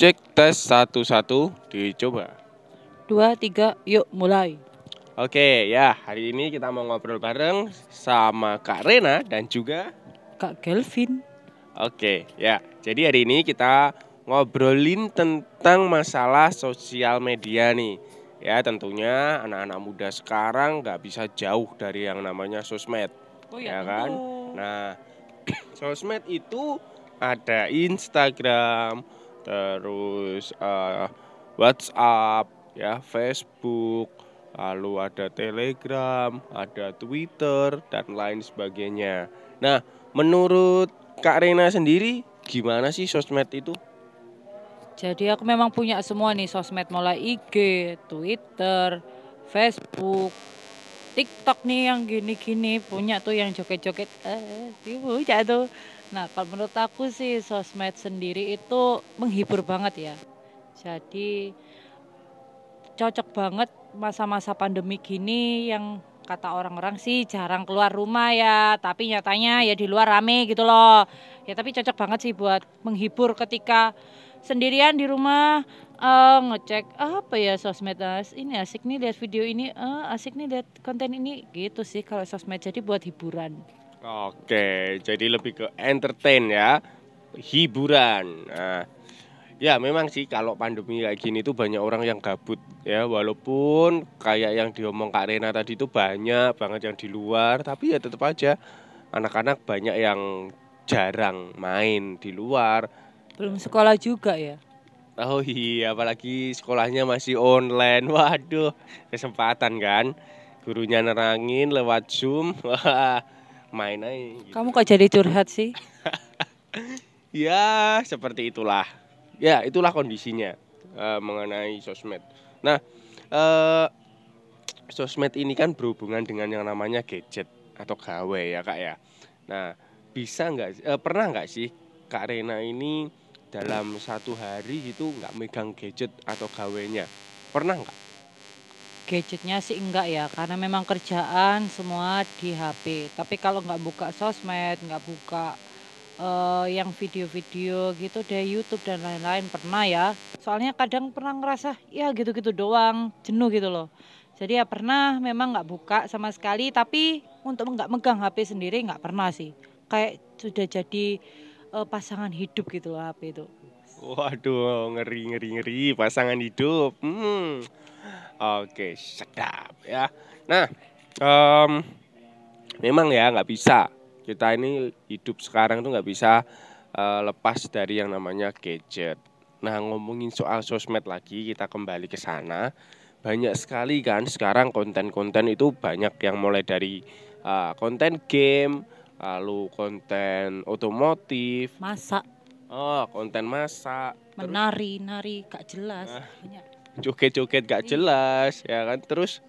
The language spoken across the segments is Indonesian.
Cek tes satu-satu dicoba. Dua, tiga, yuk mulai. Oke ya, hari ini kita mau ngobrol bareng sama Kak Rena dan juga Kak Kelvin. Oke ya, jadi hari ini kita ngobrolin tentang masalah sosial media nih. Ya tentunya anak-anak muda sekarang nggak bisa jauh dari yang namanya sosmed, Oh ya kan? Nah, sosmed itu ada Instagram, terus eh, WhatsApp, ya Facebook, lalu ada Telegram, ada Twitter dan lain sebagainya. Nah, menurut Kak Rena sendiri gimana sih sosmed itu? Jadi aku memang punya semua nih sosmed mulai IG, Twitter, Facebook, TikTok nih yang gini-gini punya tuh yang joget-joget eh punya tuh. Nah, kalau menurut aku sih sosmed sendiri itu menghibur banget ya. Jadi cocok banget masa-masa pandemi gini yang kata orang-orang sih jarang keluar rumah ya, tapi nyatanya ya di luar rame gitu loh. Ya tapi cocok banget sih buat menghibur ketika sendirian di rumah eh, ngecek apa ya sosmed ah, ini asik nih lihat video ini eh, asik nih lihat konten ini gitu sih kalau sosmed jadi buat hiburan. Oke, jadi lebih ke entertain ya, hiburan. Nah, ya memang sih kalau pandemi kayak gini tuh banyak orang yang gabut ya, walaupun kayak yang diomong Kak Rena tadi itu banyak banget yang di luar, tapi ya tetap aja anak-anak banyak yang jarang main di luar. Belum sekolah juga ya. Oh iya, apalagi sekolahnya masih online. Waduh, kesempatan kan? Gurunya nerangin lewat Zoom. Wah, main aja. gitu. Kamu kok jadi curhat sih? Ya, seperti itulah. Ya, itulah kondisinya eh, mengenai sosmed. Nah, eh, sosmed ini kan berhubungan dengan yang namanya gadget atau gawe ya kak ya. Nah, bisa nggak? eh, pernah nggak sih kak Rena ini dalam satu hari itu nggak megang gadget atau gawenya? Pernah nggak? Gadgetnya sih enggak ya, karena memang kerjaan semua di HP. Tapi kalau nggak buka sosmed, nggak buka eh, yang video-video gitu deh YouTube dan lain-lain pernah ya. Soalnya kadang pernah ngerasa ya gitu-gitu doang, jenuh gitu loh. Jadi ya pernah memang nggak buka sama sekali, tapi untuk nggak megang HP sendiri nggak pernah sih. Kayak sudah jadi eh, pasangan hidup gitu loh HP itu. Waduh, ngeri ngeri ngeri pasangan hidup. Hmm. Oke, sedap ya. Nah, em, memang ya nggak bisa. Kita ini hidup sekarang tuh nggak bisa eh, lepas dari yang namanya gadget. Nah, ngomongin soal sosmed lagi, kita kembali ke sana. Banyak sekali kan sekarang konten-konten itu banyak yang mulai dari eh, konten game, lalu konten otomotif, Masak, oh konten masak, terus menari, nari gak jelas. Ah. Banyak. joget-joget gak Iya. jelas ya kan terus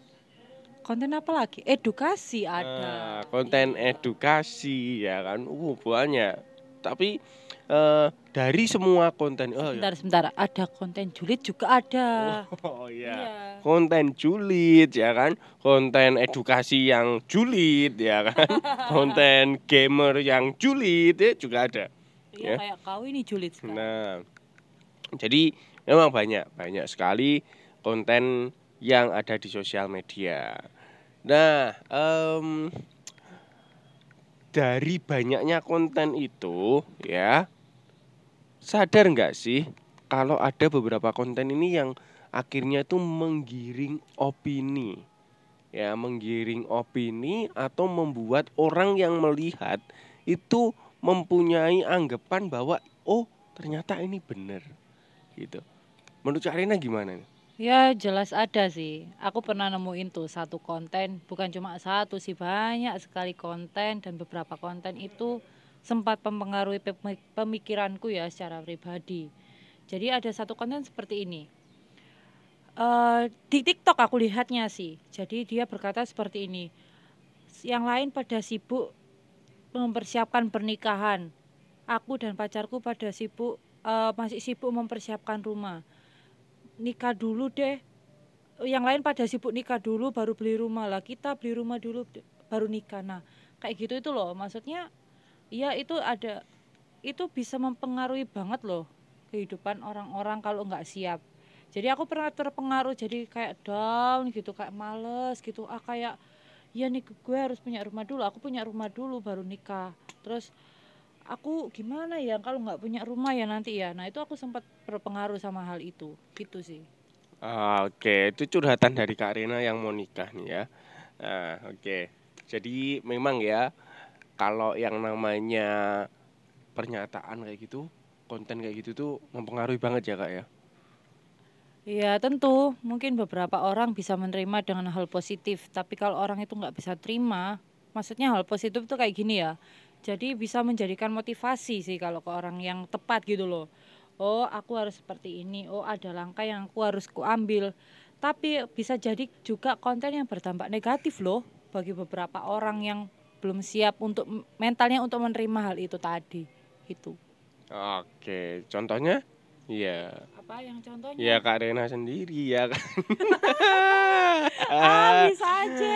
Konten apa lagi? Edukasi ada. konten edukasi ya kan uh banyak tapi eh, dari semua konten oh ya Sebentar, sebentar. Ada konten julid juga ada. oh iya Iya. konten julid ya kan konten edukasi yang julid ya kan konten gamer yang julid ya juga ada Iya, Ya. kayak kau ini julid sekarang. Nah, jadi memang banyak banyak sekali konten yang ada di sosial media. Nah, em, dari banyaknya konten itu, ya, sadar nggak sih kalau ada beberapa konten ini yang akhirnya itu menggiring opini, ya, menggiring opini atau membuat orang yang melihat itu mempunyai anggapan bahwa oh ternyata ini benar gitu. Menurut Kak Rina gimana nih? Ya jelas ada sih. Aku pernah nemuin tuh satu konten, bukan cuma satu sih banyak sekali konten dan beberapa konten itu sempat mempengaruhi pemi- pemikiranku ya secara pribadi. Jadi ada satu konten seperti ini. Eh di TikTok aku lihatnya sih. Jadi dia berkata seperti ini. Yang lain pada sibuk mempersiapkan pernikahan. Aku dan pacarku pada sibuk eh, masih sibuk mempersiapkan rumah nikah dulu deh. Yang lain pada sibuk nikah dulu baru beli rumah lah. Kita beli rumah dulu baru nikah. Nah, kayak gitu itu loh. Maksudnya ya itu ada itu bisa mempengaruhi banget loh kehidupan orang-orang kalau nggak siap jadi aku pernah terpengaruh jadi kayak down gitu kayak males gitu ah kayak ya nih gue harus punya rumah dulu aku punya rumah dulu baru nikah terus aku gimana ya kalau nggak punya rumah ya nanti ya. Nah itu aku sempat berpengaruh sama hal itu. Gitu sih. Ah, Oke, itu curhatan dari Kak Rena yang mau nikah nih ya. Nah, oke. Jadi memang ya kalau yang namanya pernyataan kayak gitu, konten kayak gitu tuh mempengaruhi banget ya Kak ya. Iya tentu. Mungkin beberapa orang bisa menerima dengan hal positif. Tapi kalau orang itu nggak bisa terima maksudnya hal positif tuh kayak gini ya jadi bisa menjadikan motivasi sih kalau ke orang yang tepat gitu loh. Oh aku harus seperti ini. Oh ada langkah yang aku harus kuambil tapi bisa jadi juga konten yang berdampak negatif loh bagi beberapa orang yang belum siap untuk mentalnya untuk menerima hal itu tadi. Itu Oke, contohnya? Iya. Apa yang contohnya Ya Kak Rena sendiri ya kan. ah bisa aja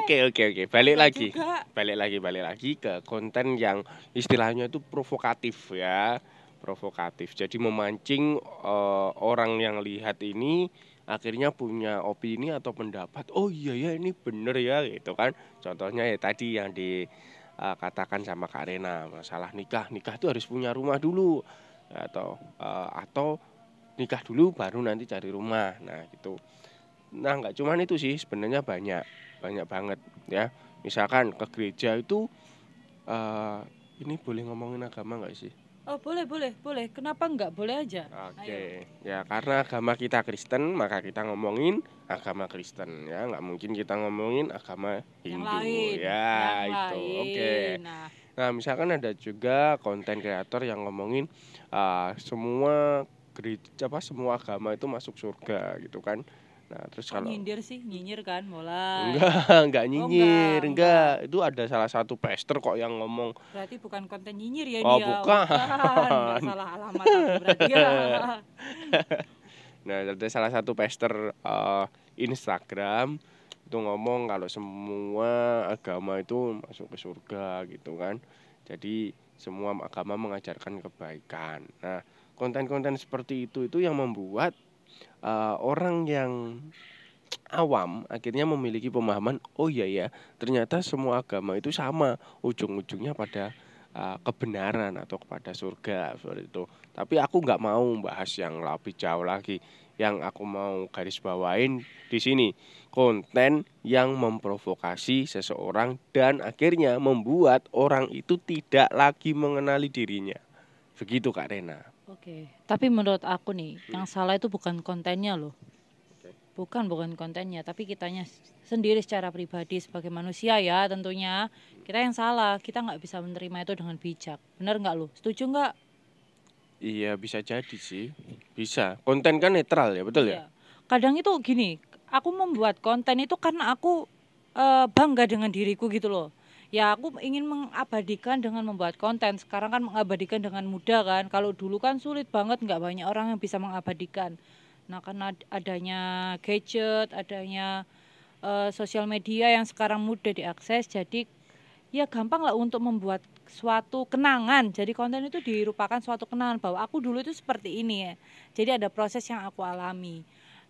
Oke oke oke, balik lagi. juga. Balik lagi balik lagi ke konten yang istilahnya itu provokatif ya. Provokatif. Jadi memancing eh, orang yang lihat ini akhirnya punya opini atau pendapat. Oh iya ya ini bener ya gitu kan. Contohnya ya tadi yang dikatakan sama Kak Rena masalah nikah. Nikah itu harus punya rumah dulu atau eh, atau nikah dulu baru nanti cari rumah. Nah, gitu. Nah, nggak cuman itu sih, sebenarnya banyak, banyak banget ya. Misalkan ke gereja itu eh ini boleh ngomongin agama nggak sih? Oh boleh boleh boleh. Kenapa nggak boleh aja? Oke, ya karena agama kita Kristen maka kita ngomongin agama Kristen ya, nggak mungkin kita ngomongin agama Yang Hindu lain. ya yang itu. Oke. Nah Nah, misalkan ada juga konten kreator yang ngomongin ah, semua apa semua agama itu masuk surga gitu kan. Nah, terus kok kalau nyindir sih nyinyir kan mulai. enggak, enggak nyinyir, Oh, enggak, enggak. Itu ada salah satu pastor kok yang ngomong, Berarti bukan konten nyinyir ya Oh, dia. bukan. Nggak salah alamat berarti ya. nah, ada salah satu pastor eh, Instagram itu ngomong kalau semua agama itu masuk ke surga gitu kan. Jadi semua agama mengajarkan kebaikan. Nah, konten-konten seperti itu itu yang membuat eh, orang yang awam akhirnya memiliki pemahaman oh iya ya ternyata semua agama itu sama ujung-ujungnya pada uh, kebenaran atau kepada surga seperti itu. Tapi aku nggak mau bahas yang lebih jauh lagi yang aku mau garis bawain di sini. Konten yang memprovokasi seseorang dan akhirnya membuat orang itu tidak lagi mengenali dirinya. Begitu kak Rena Oke. Tapi menurut aku nih, yang salah itu bukan kontennya loh. Oke. Bukan bukan kontennya, tapi kitanya sendiri secara pribadi sebagai manusia ya tentunya kita yang salah. Kita nggak bisa menerima itu dengan bijak. Bener nggak lo? Setuju nggak? iya bisa jadi sih bisa konten kan netral ya betul ya Iya. Kadang itu gini, aku membuat konten itu karena aku eh, bangga dengan diriku gitu loh. Ya aku ingin mengabadikan dengan membuat konten. Sekarang kan mengabadikan dengan mudah kan. Kalau dulu kan sulit banget, nggak banyak orang yang bisa mengabadikan. Nah karena ad- adanya gadget, adanya eh, sosial media yang sekarang mudah diakses, jadi ya gampang lah untuk membuat suatu kenangan. Jadi konten itu dirupakan suatu kenangan bahwa aku dulu itu seperti ini ya. Jadi ada proses yang aku alami.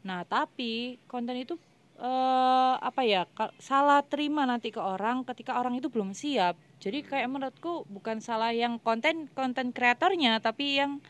Nah, tapi konten itu eh apa ya salah terima nanti ke orang ketika orang itu belum siap. Jadi kayak menurutku bukan salah yang konten konten kreatornya tapi yang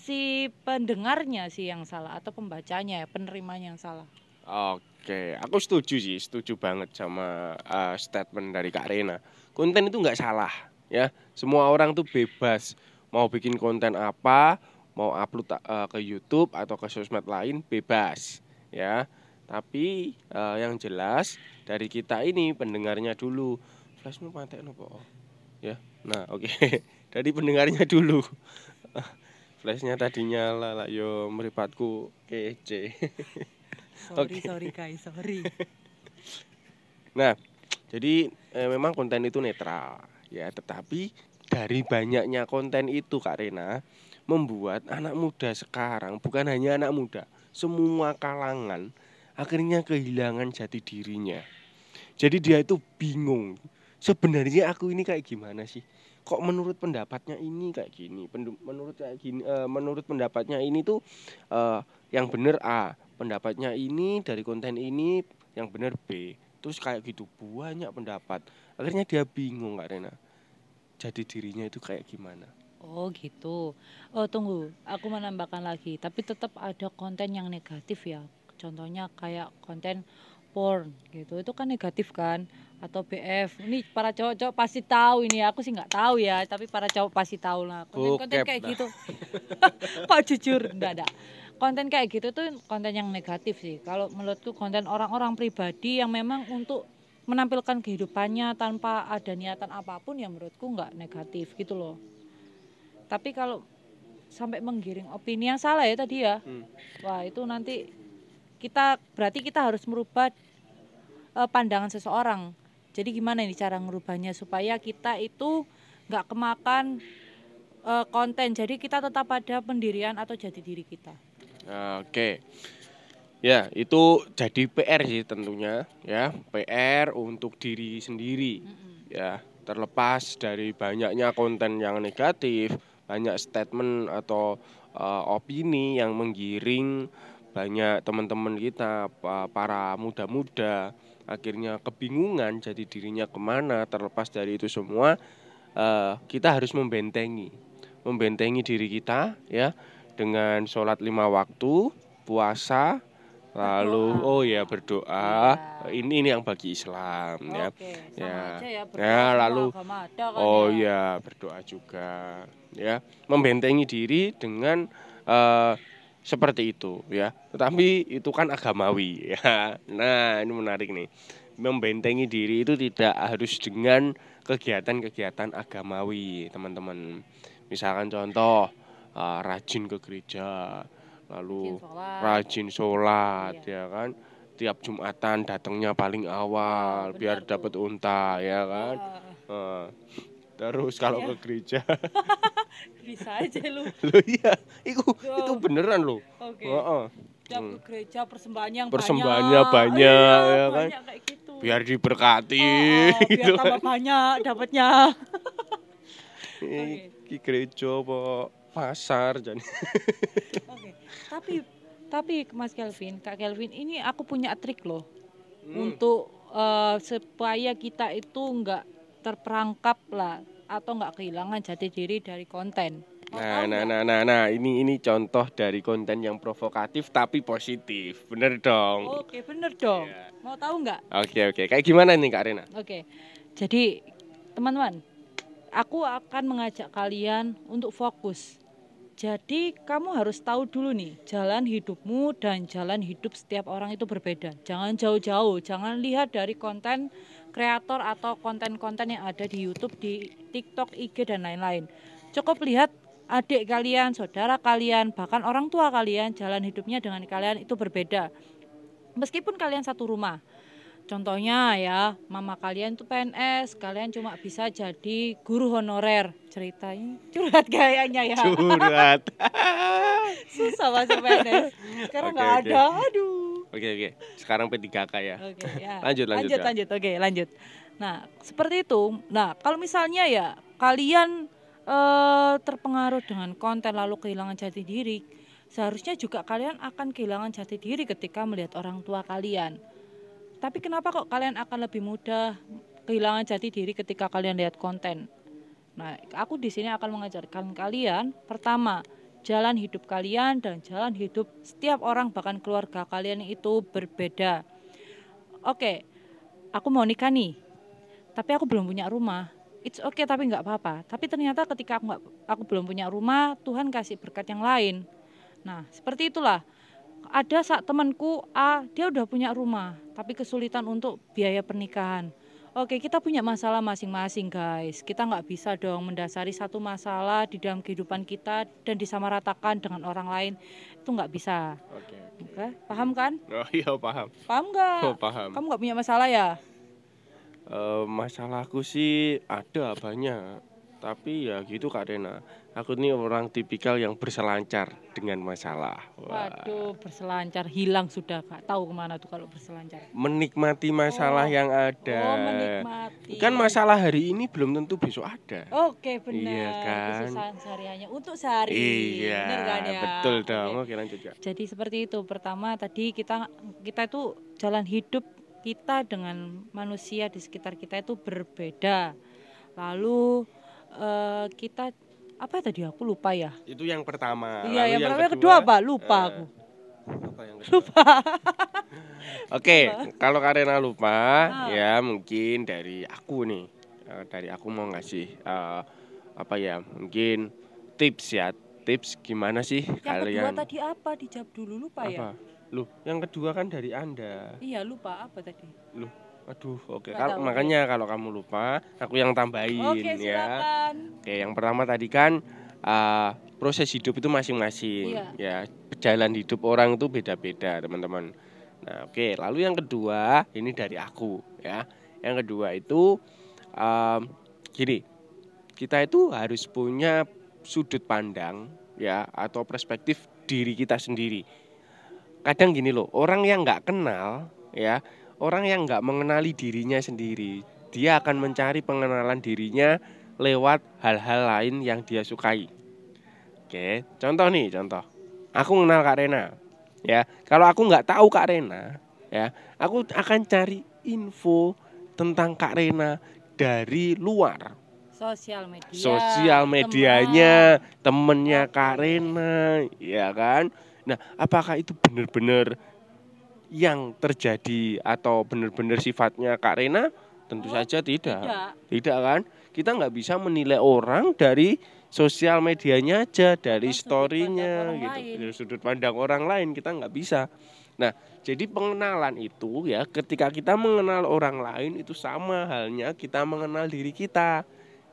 si pendengarnya sih yang salah atau pembacanya ya, penerimanya yang salah. Oke, aku setuju sih, setuju banget sama uh, statement dari Kak Rena. Konten itu nggak salah, ya. Semua orang tuh bebas mau bikin konten apa, mau upload uh, ke YouTube atau ke sosmed lain bebas, ya. Tapi uh, yang jelas dari kita ini pendengarnya dulu. Flashmu patek nopo? Ya. Nah, oke. dari pendengarnya dulu. Flashnya tadi nyala lah yo meripatku kece. Sorry Oke. sorry guys, sorry. Nah, jadi eh, memang konten itu netral ya, tetapi dari banyaknya konten itu Kak Rena membuat anak muda sekarang bukan hanya anak muda, semua kalangan akhirnya kehilangan jati dirinya. Jadi dia itu bingung. Sebenarnya aku ini kayak gimana sih? kok menurut pendapatnya ini kayak gini menurut kayak gini eh, menurut pendapatnya ini tuh eh, yang bener A pendapatnya ini dari konten ini yang bener B terus kayak gitu banyak pendapat akhirnya dia bingung kak Rena jadi dirinya itu kayak gimana Oh gitu. Oh tunggu, aku menambahkan lagi. Tapi tetap ada konten yang negatif ya. Contohnya kayak konten porn gitu. Itu kan negatif kan? Atau BF. Ini para cowok-cowok pasti tahu ini. Aku sih nggak tahu ya. Tapi para cowok pasti tahu lah. Konten-konten kayak gitu. Kok jujur? Enggak ada. Konten kayak gitu tuh konten yang negatif sih. Kalau menurutku konten orang-orang pribadi yang memang untuk menampilkan kehidupannya tanpa ada niatan apa pun ya menurutku nggak negatif gitu loh. Tapi kalau sampai menggiring opini yang salah ya tadi ya, Hmm. wah itu nanti kita berarti kita harus merubah eh, pandangan seseorang. Jadi gimana ini cara ngerubahnya supaya kita itu nggak kemakan eh, konten. Jadi kita tetap pada pendirian atau jati diri kita. Oke. Ya, itu jadi PR sih tentunya ya. PR untuk diri sendiri. Ya, terlepas dari banyaknya konten yang negatif, banyak statement atau uh, opini yang menggiring banyak teman-teman kita pa- para muda-muda akhirnya kebingungan jadi dirinya ke mana terlepas dari itu semua eh, kita harus membentengi membentengi diri kita ya dengan sholat lima waktu puasa lalu Berdoa. oh ya berdoa Iya. ini ini yang bagi Islam ya Oke, Ya. aja ya. Ya, berdoa, lalu- ada kan Oh ya. ya, berdoa juga ya, membentengi diri dengan eh, seperti itu ya. Tetapi itu kan agamawi ya. Nah, ini menarik nih. Membentengi diri itu tidak harus dengan kegiatan-kegiatan agamawi, teman-teman. Misalkan contoh eh, rajin ke gereja, lalu Rajin sholat. Iya. ya kan. Tiap Jumatan datangnya paling awal benar biar dapat unta ya kan. Ah, Eh, terus kalau Iya. ke gereja, bisa aja lu. lo iya, itu itu beneran lo. Oke. Tiap Hmm. ke gereja persembahannya yang Persembahannya banyak. banyak, Iya, ya kan? banyak kayak gitu. Biar diberkati. Oh, oh, biar gitu. tambah banyak dapatnya. Ki gereja apa pasar jadi. Oke. Tapi tapi Mas Kelvin, Kak Kelvin, ini aku punya trik loh Hmm. untuk eh, supaya kita itu nggak terperangkap lah atau nggak kehilangan jati diri dari konten. Nah, nah, nah, nah, nah, ini ini contoh dari konten yang provokatif tapi positif, bener dong. Oke, bener dong. Iya. Mau tahu nggak? Oke oke, kayak gimana nih Kak Rena? Oke, jadi teman-teman, aku akan mengajak kalian untuk fokus. Jadi kamu harus tahu dulu nih, jalan hidupmu dan jalan hidup setiap orang itu berbeda. Jangan jauh-jauh, jangan lihat dari konten kreator atau konten-konten yang ada di YouTube, di TikTok, IG dan lain-lain. Cukup lihat adik kalian, saudara kalian, bahkan orang tua kalian, jalan hidupnya dengan kalian itu berbeda. Meskipun kalian satu rumah, Contohnya ya, mama kalian tuh PNS, kalian cuma bisa jadi guru honorer. Ceritanya curhat kayaknya ya. Curhat. Susah masuk PNS. Sekarang Oke, nggak oke. ada. Aduh. Oke oke, sekarang P3K ya. Oke, ya. Lanjut, lanjut, lanjut, ya. lanjut. Oke, lanjut. Nah, seperti itu. Nah, kalau misalnya ya kalian eh, terpengaruh dengan konten lalu kehilangan jati diri, seharusnya juga kalian akan kehilangan jati diri ketika melihat orang tua kalian. Tapi kenapa kok kalian akan lebih mudah kehilangan jati diri ketika kalian lihat konten? Nah, aku di sini akan mengajarkan kalian pertama, jalan hidup kalian dan jalan hidup setiap orang bahkan keluarga kalian itu berbeda. Oke, aku mau nikah nih, tapi aku belum punya rumah. It's okay tapi nggak apa-apa. Tapi ternyata ketika aku nggak, aku belum punya rumah, Tuhan kasih berkat yang lain. Nah, seperti itulah. Ada saat temanku A, dia udah punya rumah, tapi kesulitan untuk biaya pernikahan. Oke, kita punya masalah masing-masing, guys. Kita nggak bisa dong mendasari satu masalah di dalam kehidupan kita dan disamaratakan dengan orang lain. Itu nggak bisa. Oke. Oke, paham kan? Oh iya paham. Paham nggak? Oh paham. Kamu nggak punya masalah ya? Eh, masalahku sih ada banyak. Tapi ya gitu Kak Rena. Aku ini orang tipikal yang berselancar dengan masalah. Wah. Waduh, berselancar hilang sudah kak. Tahu ke mana tuh kalau berselancar? Menikmati masalah Oh. yang ada. Oh, menikmati. Kan masalah hari ini belum tentu besok ada. Oke, benar. Iya kan? Sehariannya untuk sehari. Iya, Benar kan ya? betul dong. Oke. Oke lanjut ya. Jadi seperti itu. Pertama tadi kita kita itu jalan hidup kita dengan manusia di sekitar kita itu berbeda. Lalu eh, kita apa tadi aku lupa ya. Itu yang pertama. iya, Lalu yang pertama yang kedua apa? Lupa eh, aku. Apa yang kedua? Lupa. Oke, kalau Karena lupa, Ah. ya mungkin dari aku nih, Eh, dari aku mau ngasih eh, apa ya, mungkin tips ya, tips gimana sih Yang kalian? kedua tadi apa? Dijawab dulu lupa ya. apa? Loh, yang kedua kan dari anda. Iya lupa apa tadi? Loh, aduh, oke. Tahu, makanya kalau kamu lupa, aku yang tambahin Oke ya. silakan. Oke, yang pertama tadi kan uh, proses hidup itu masing-masing. Iya. Ya, jalan hidup orang itu beda-beda, teman-teman. Nah, oke. Lalu yang kedua, ini dari aku, ya. Yang kedua itu um, gini, kita itu harus punya sudut pandang, ya, atau perspektif diri kita sendiri. Kadang gini loh, orang yang nggak kenal, ya, orang yang nggak mengenali dirinya sendiri, dia akan mencari pengenalan dirinya lewat hal-hal lain yang dia sukai. Oke, contoh nih, contoh. Aku kenal Kak Rena. Ya, kalau aku nggak tahu Kak Rena, ya, aku akan cari info tentang Kak Rena dari luar. Sosial media. Sosial medianya temennya Kak Rena, ya kan? Nah, apakah itu benar-benar yang terjadi atau benar-benar sifatnya Kak Rena? Tentu Oh, saja tidak. Tidak. Tidak kan? Kita nggak bisa menilai orang dari sosial medianya aja, dari Oh, storynya gitu. lain. Dari sudut pandang orang lain kita nggak bisa. Nah, jadi pengenalan itu ya, ketika kita mengenal orang lain itu sama halnya kita mengenal diri kita.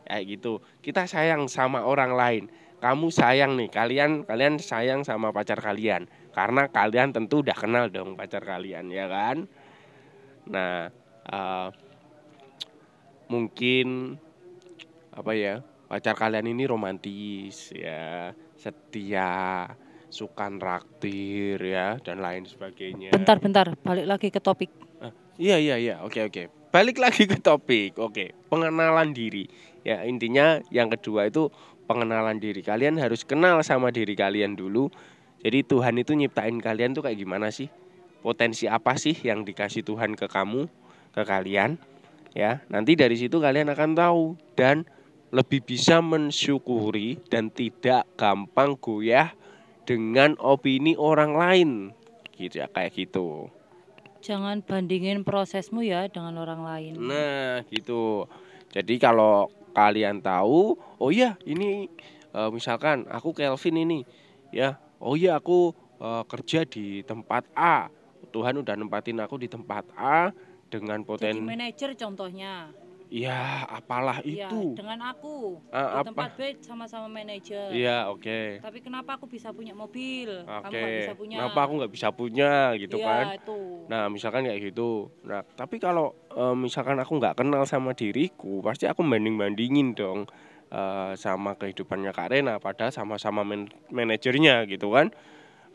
Kayak gitu. Kita sayang sama orang lain. Kamu sayang nih, kalian kalian sayang sama pacar kalian. Karena kalian tentu udah kenal dong pacar kalian ya kan. Nah, eh, mungkin apa ya pacar kalian ini romantis ya setia suka raktir ya dan lain sebagainya. Bentar-bentar, balik lagi ke topik. iya iya iya oke oke. Balik lagi ke topik oke. Pengenalan diri. Ya intinya yang kedua itu pengenalan diri kalian harus kenal sama diri kalian dulu. Jadi Tuhan itu nyiptain kalian tuh kayak gimana sih? Potensi apa sih yang dikasih Tuhan ke kamu ke kalian? Ya nanti dari situ kalian akan tahu. Dan lebih bisa mensyukuri dan tidak gampang goyah dengan opini orang lain. Gitu ya kayak gitu. Jangan bandingin prosesmu ya dengan orang lain. nah gitu. Jadi kalau kalian tahu oh iya ini eh, misalkan aku Kelvin ini ya oh iya aku eh, kerja di tempat A Tuhan udah nempatin aku di tempat A dengan Jadi poten manajer contohnya. Ya apalah Iya, itu dengan aku Ah, di apa? tempat B sama-sama manajer. iya oke Tapi kenapa aku bisa punya mobil? Kamu Oke, nggak bisa punya. kenapa aku nggak bisa punya gitu Iya, kan? itu. Nah, misalkan kayak gitu. Nah, tapi kalau eh, misalkan aku nggak kenal sama diriku, pasti aku banding-bandingin dong eh, sama kehidupannya Kak Rena, padahal sama-sama man- manajernya gitu kan.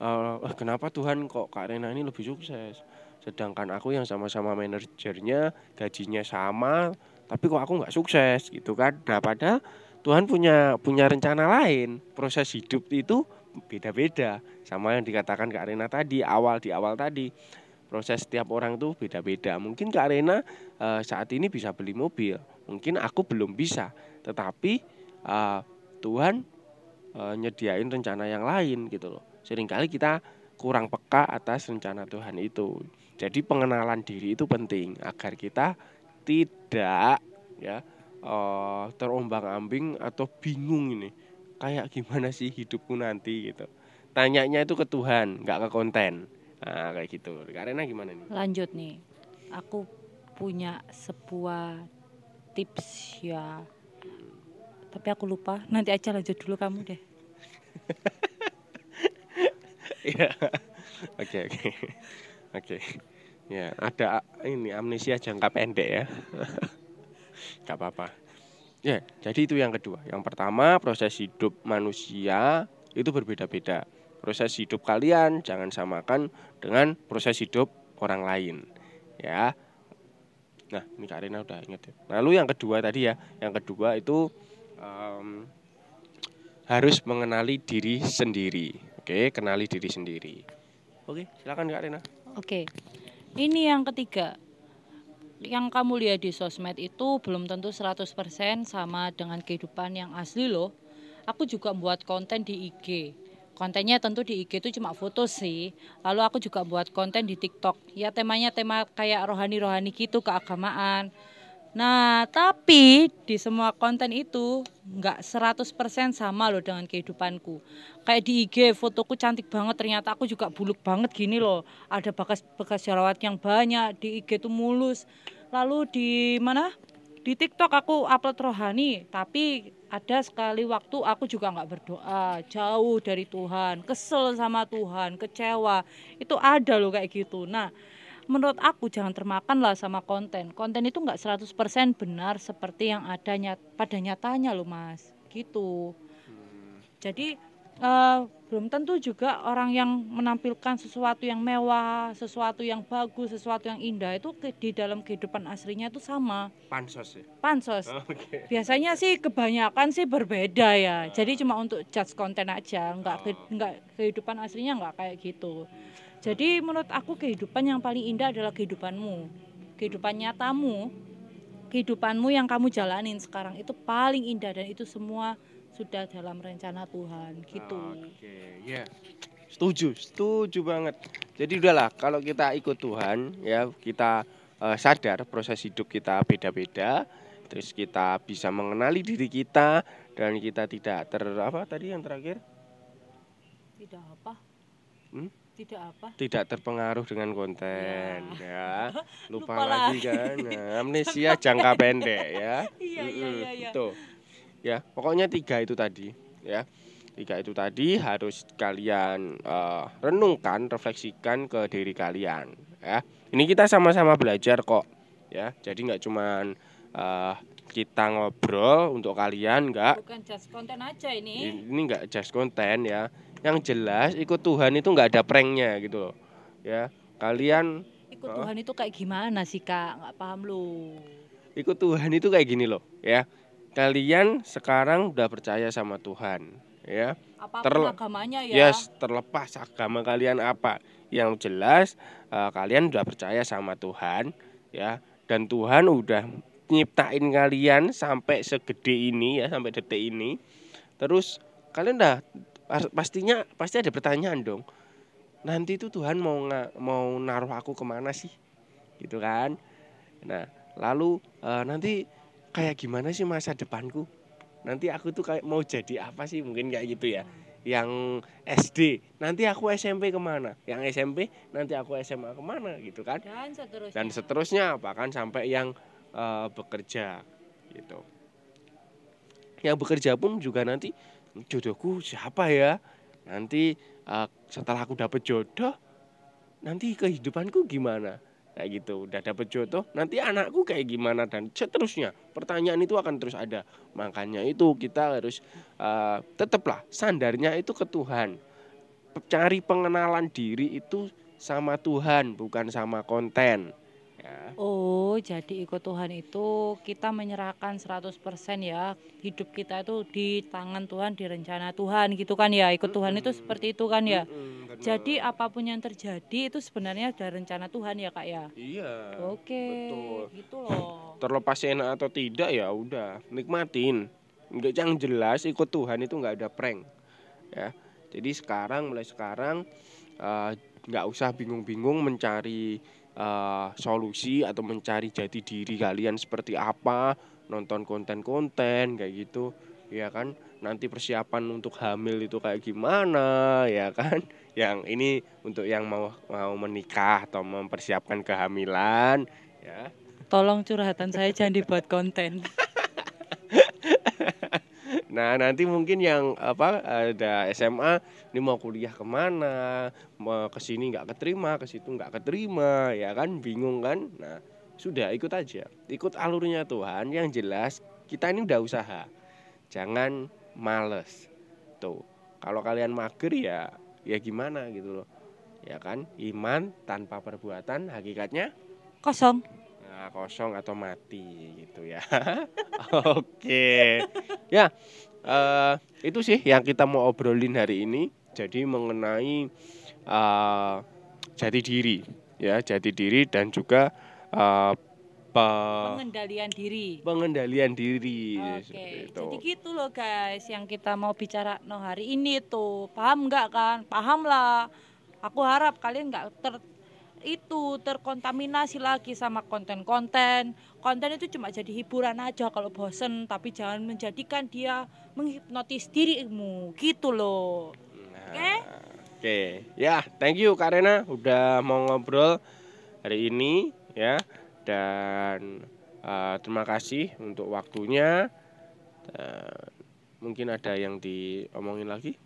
"Eh, kenapa Tuhan kok Kak Rena ini lebih sukses? Sedangkan aku yang sama-sama manajernya, gajinya sama, tapi kok aku nggak sukses gitu kan? Nah, padahal Tuhan punya punya rencana lain. Proses hidup itu beda-beda. Sama yang dikatakan Kak Rena tadi awal di awal tadi. Proses setiap orang tuh beda-beda. Mungkin Kak Rena eh, saat ini bisa beli mobil. Mungkin aku belum bisa. Tetapi eh, Tuhan eh, nyediain rencana yang lain gitu loh. Seringkali kita kurang peka atas rencana Tuhan itu. Jadi pengenalan diri itu penting agar kita tidak ya eh, terombang-ambing atau bingung ini kayak gimana sih hidupku nanti gitu tanyanya itu ke Tuhan nggak ke konten nah kayak gitu karena gimana nih Lanjut nih. Aku punya sebuah tips ya. Tapi aku lupa. Nanti aja lanjut dulu kamu deh. Iya. oke oke oke ya ada ini amnesia jangka pendek ya nggak apa-apa Ya, jadi itu yang kedua. Yang pertama, proses hidup manusia itu berbeda-beda. Proses hidup kalian jangan samakan dengan proses hidup orang lain. Ya. Nah, ini Kak Rina udah inget ya. Lalu yang kedua tadi ya, yang kedua itu em, harus mengenali diri sendiri. Oke, kenali diri sendiri. Oke, silakan Kak Rina. Oke. Ini yang ketiga. Yang kamu lihat di sosmed itu belum tentu 100% sama dengan kehidupan yang asli loh. Aku juga buat konten di IG. Kontennya tentu di IG itu cuma foto sih. Lalu aku juga buat konten di TikTok. Ya temanya tema kayak rohani-rohani gitu, keagamaan. Nah, tapi di semua konten itu nggak 100% sama loh dengan kehidupanku. Kayak di IG fotoku cantik banget, ternyata aku juga buluk banget gini loh. Ada bekas-bekas jerawat yang banyak, di IG itu mulus. Lalu di mana? Di TikTok aku upload rohani, tapi ada sekali waktu aku juga nggak berdoa, jauh dari Tuhan, kesel sama Tuhan, kecewa. Itu ada loh kayak gitu. Nah, menurut aku jangan termakan lah sama konten. Konten itu nggak 100% benar seperti yang ada nyat pada nyatanya loh mas, gitu. Jadi eh, belum tentu juga orang yang menampilkan sesuatu yang mewah, sesuatu yang bagus, sesuatu yang indah itu ke- di dalam kehidupan aslinya itu sama. Pansos ya. Pansos. Oke. Biasanya sih kebanyakan sih berbeda ya. Jadi cuma untuk judge konten aja, nggak ke- nggak kehidupan aslinya nggak kayak gitu. Jadi menurut aku kehidupan yang paling indah adalah kehidupanmu, kehidupan nyatamu, kehidupanmu yang kamu jalanin sekarang itu paling indah dan itu semua sudah dalam rencana Tuhan gitu. Oke, ya. Setuju, setuju banget. Jadi udahlah kalau kita ikut Tuhan ya, kita eh, sadar proses hidup kita beda-beda, terus kita bisa mengenali diri kita dan kita tidak ter apa tadi yang terakhir? Tidak apa? Hmm? Tidak apa? Tidak terpengaruh dengan konten ya. Lupa, Lupa lagi kan. Nah, amnesia jangka pendek ya. Iya iya iya iya. Betul. Ya, pokoknya tiga itu tadi, ya. Tiga itu tadi harus kalian eh, renungkan, refleksikan ke diri kalian, ya. Ini kita sama-sama belajar kok, ya. Jadi nggak cuman eh, kita ngobrol untuk kalian, nggak. Bukan just konten aja ini. Ini nggak just konten ya. Yang jelas ikut Tuhan itu nggak ada pranknya gitu loh, ya. Kalian Ikut Hah? Tuhan itu kayak gimana sih kak? Nggak paham lu. ikut Tuhan itu kayak gini loh, ya. Kalian sekarang udah percaya sama Tuhan, ya. Apa pun Terle- agamanya ya. Yes, terlepas agama kalian apa. Yang jelas eh, kalian udah percaya sama Tuhan, ya. Dan Tuhan udah nyiptain kalian sampai segede ini ya, sampai detik ini. Terus kalian udah pastinya pasti ada pertanyaan dong. Nanti itu Tuhan mau nga- mau naruh aku ke mana sih? Gitu kan. Nah, lalu eh, nanti kayak gimana sih masa depanku? Nanti aku tuh kayak mau jadi apa sih? Mungkin kayak gitu ya yang SD nanti aku SMP ke mana yang SMP nanti aku SMA ke mana gitu kan Dan seterusnya. dan seterusnya bahkan sampai yang eh, bekerja gitu yang bekerja pun juga nanti jodohku siapa ya? Nanti eh, setelah aku dapet jodoh nanti kehidupanku gimana? Kayak gitu udah dapet jodoh nanti anakku kayak gimana? Dan seterusnya. Pertanyaan itu akan terus ada. Makanya itu kita harus eh, tetaplah sandarnya itu ke Tuhan. Cari pengenalan diri itu sama Tuhan bukan sama konten ya Oh, jadi ikut Tuhan itu kita menyerahkan 100% ya. Hidup kita itu di tangan Tuhan, di rencana Tuhan gitu kan ya. Ikut Tuhan itu seperti itu kan ya. Mm-mm, bener. Jadi apa pun yang terjadi itu sebenarnya ada rencana Tuhan ya, Kak ya. iya Oke, betul. gitu loh. terlepas enak atau tidak ya udah nikmatin nggak yang jelas ikut Tuhan itu nggak ada prank ya jadi sekarang mulai sekarang eh, nggak usah bingung-bingung mencari eh, solusi atau mencari jati diri kalian seperti apa nonton konten-konten kayak gitu ya kan? Nanti persiapan untuk hamil itu kayak gimana ya kan? Yang ini untuk yang mau mau menikah atau mempersiapkan kehamilan ya. Tolong curhatan saya jangan dibuat konten. Nah nanti mungkin yang apa ada SMA ini mau kuliah ke mana, mau ke sini nggak keterima, ke situ nggak keterima, ya kan bingung kan? Nah sudah ikut aja, ikut alurnya Tuhan. Yang jelas kita ini udah usaha. Jangan males. Tuh. Kalau kalian mager ya ya gimana gitu loh. Ya kan? Iman tanpa perbuatan hakikatnya Kosong. Nah, kosong atau mati gitu ya. Oke. Ya, eh, itu sih yang kita mau obrolin hari ini. Jadi mengenai eh, jati diri, ya jati diri dan juga pe- Pengendalian diri. pengendalian diri. Oke, itu. jadi gitu loh guys yang kita mau bicara no hari ini tuh. Paham nggak kan? Paham lah. Aku harap kalian nggak ter itu terkontaminasi lagi sama konten-konten. Konten itu cuma jadi hiburan aja kalau bosen, tapi jangan menjadikan dia menghipnotis dirimu. Gitu loh. Nah, Oke? Oke, ya thank you Kak Rena udah mau ngobrol hari ini ya dan eh, terima kasih untuk waktunya. Dan mungkin ada yang diomongin lagi.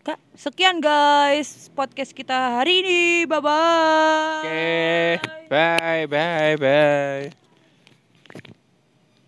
Kak, sekian guys podcast kita hari ini. Bye bye. Oke, bye bye bye.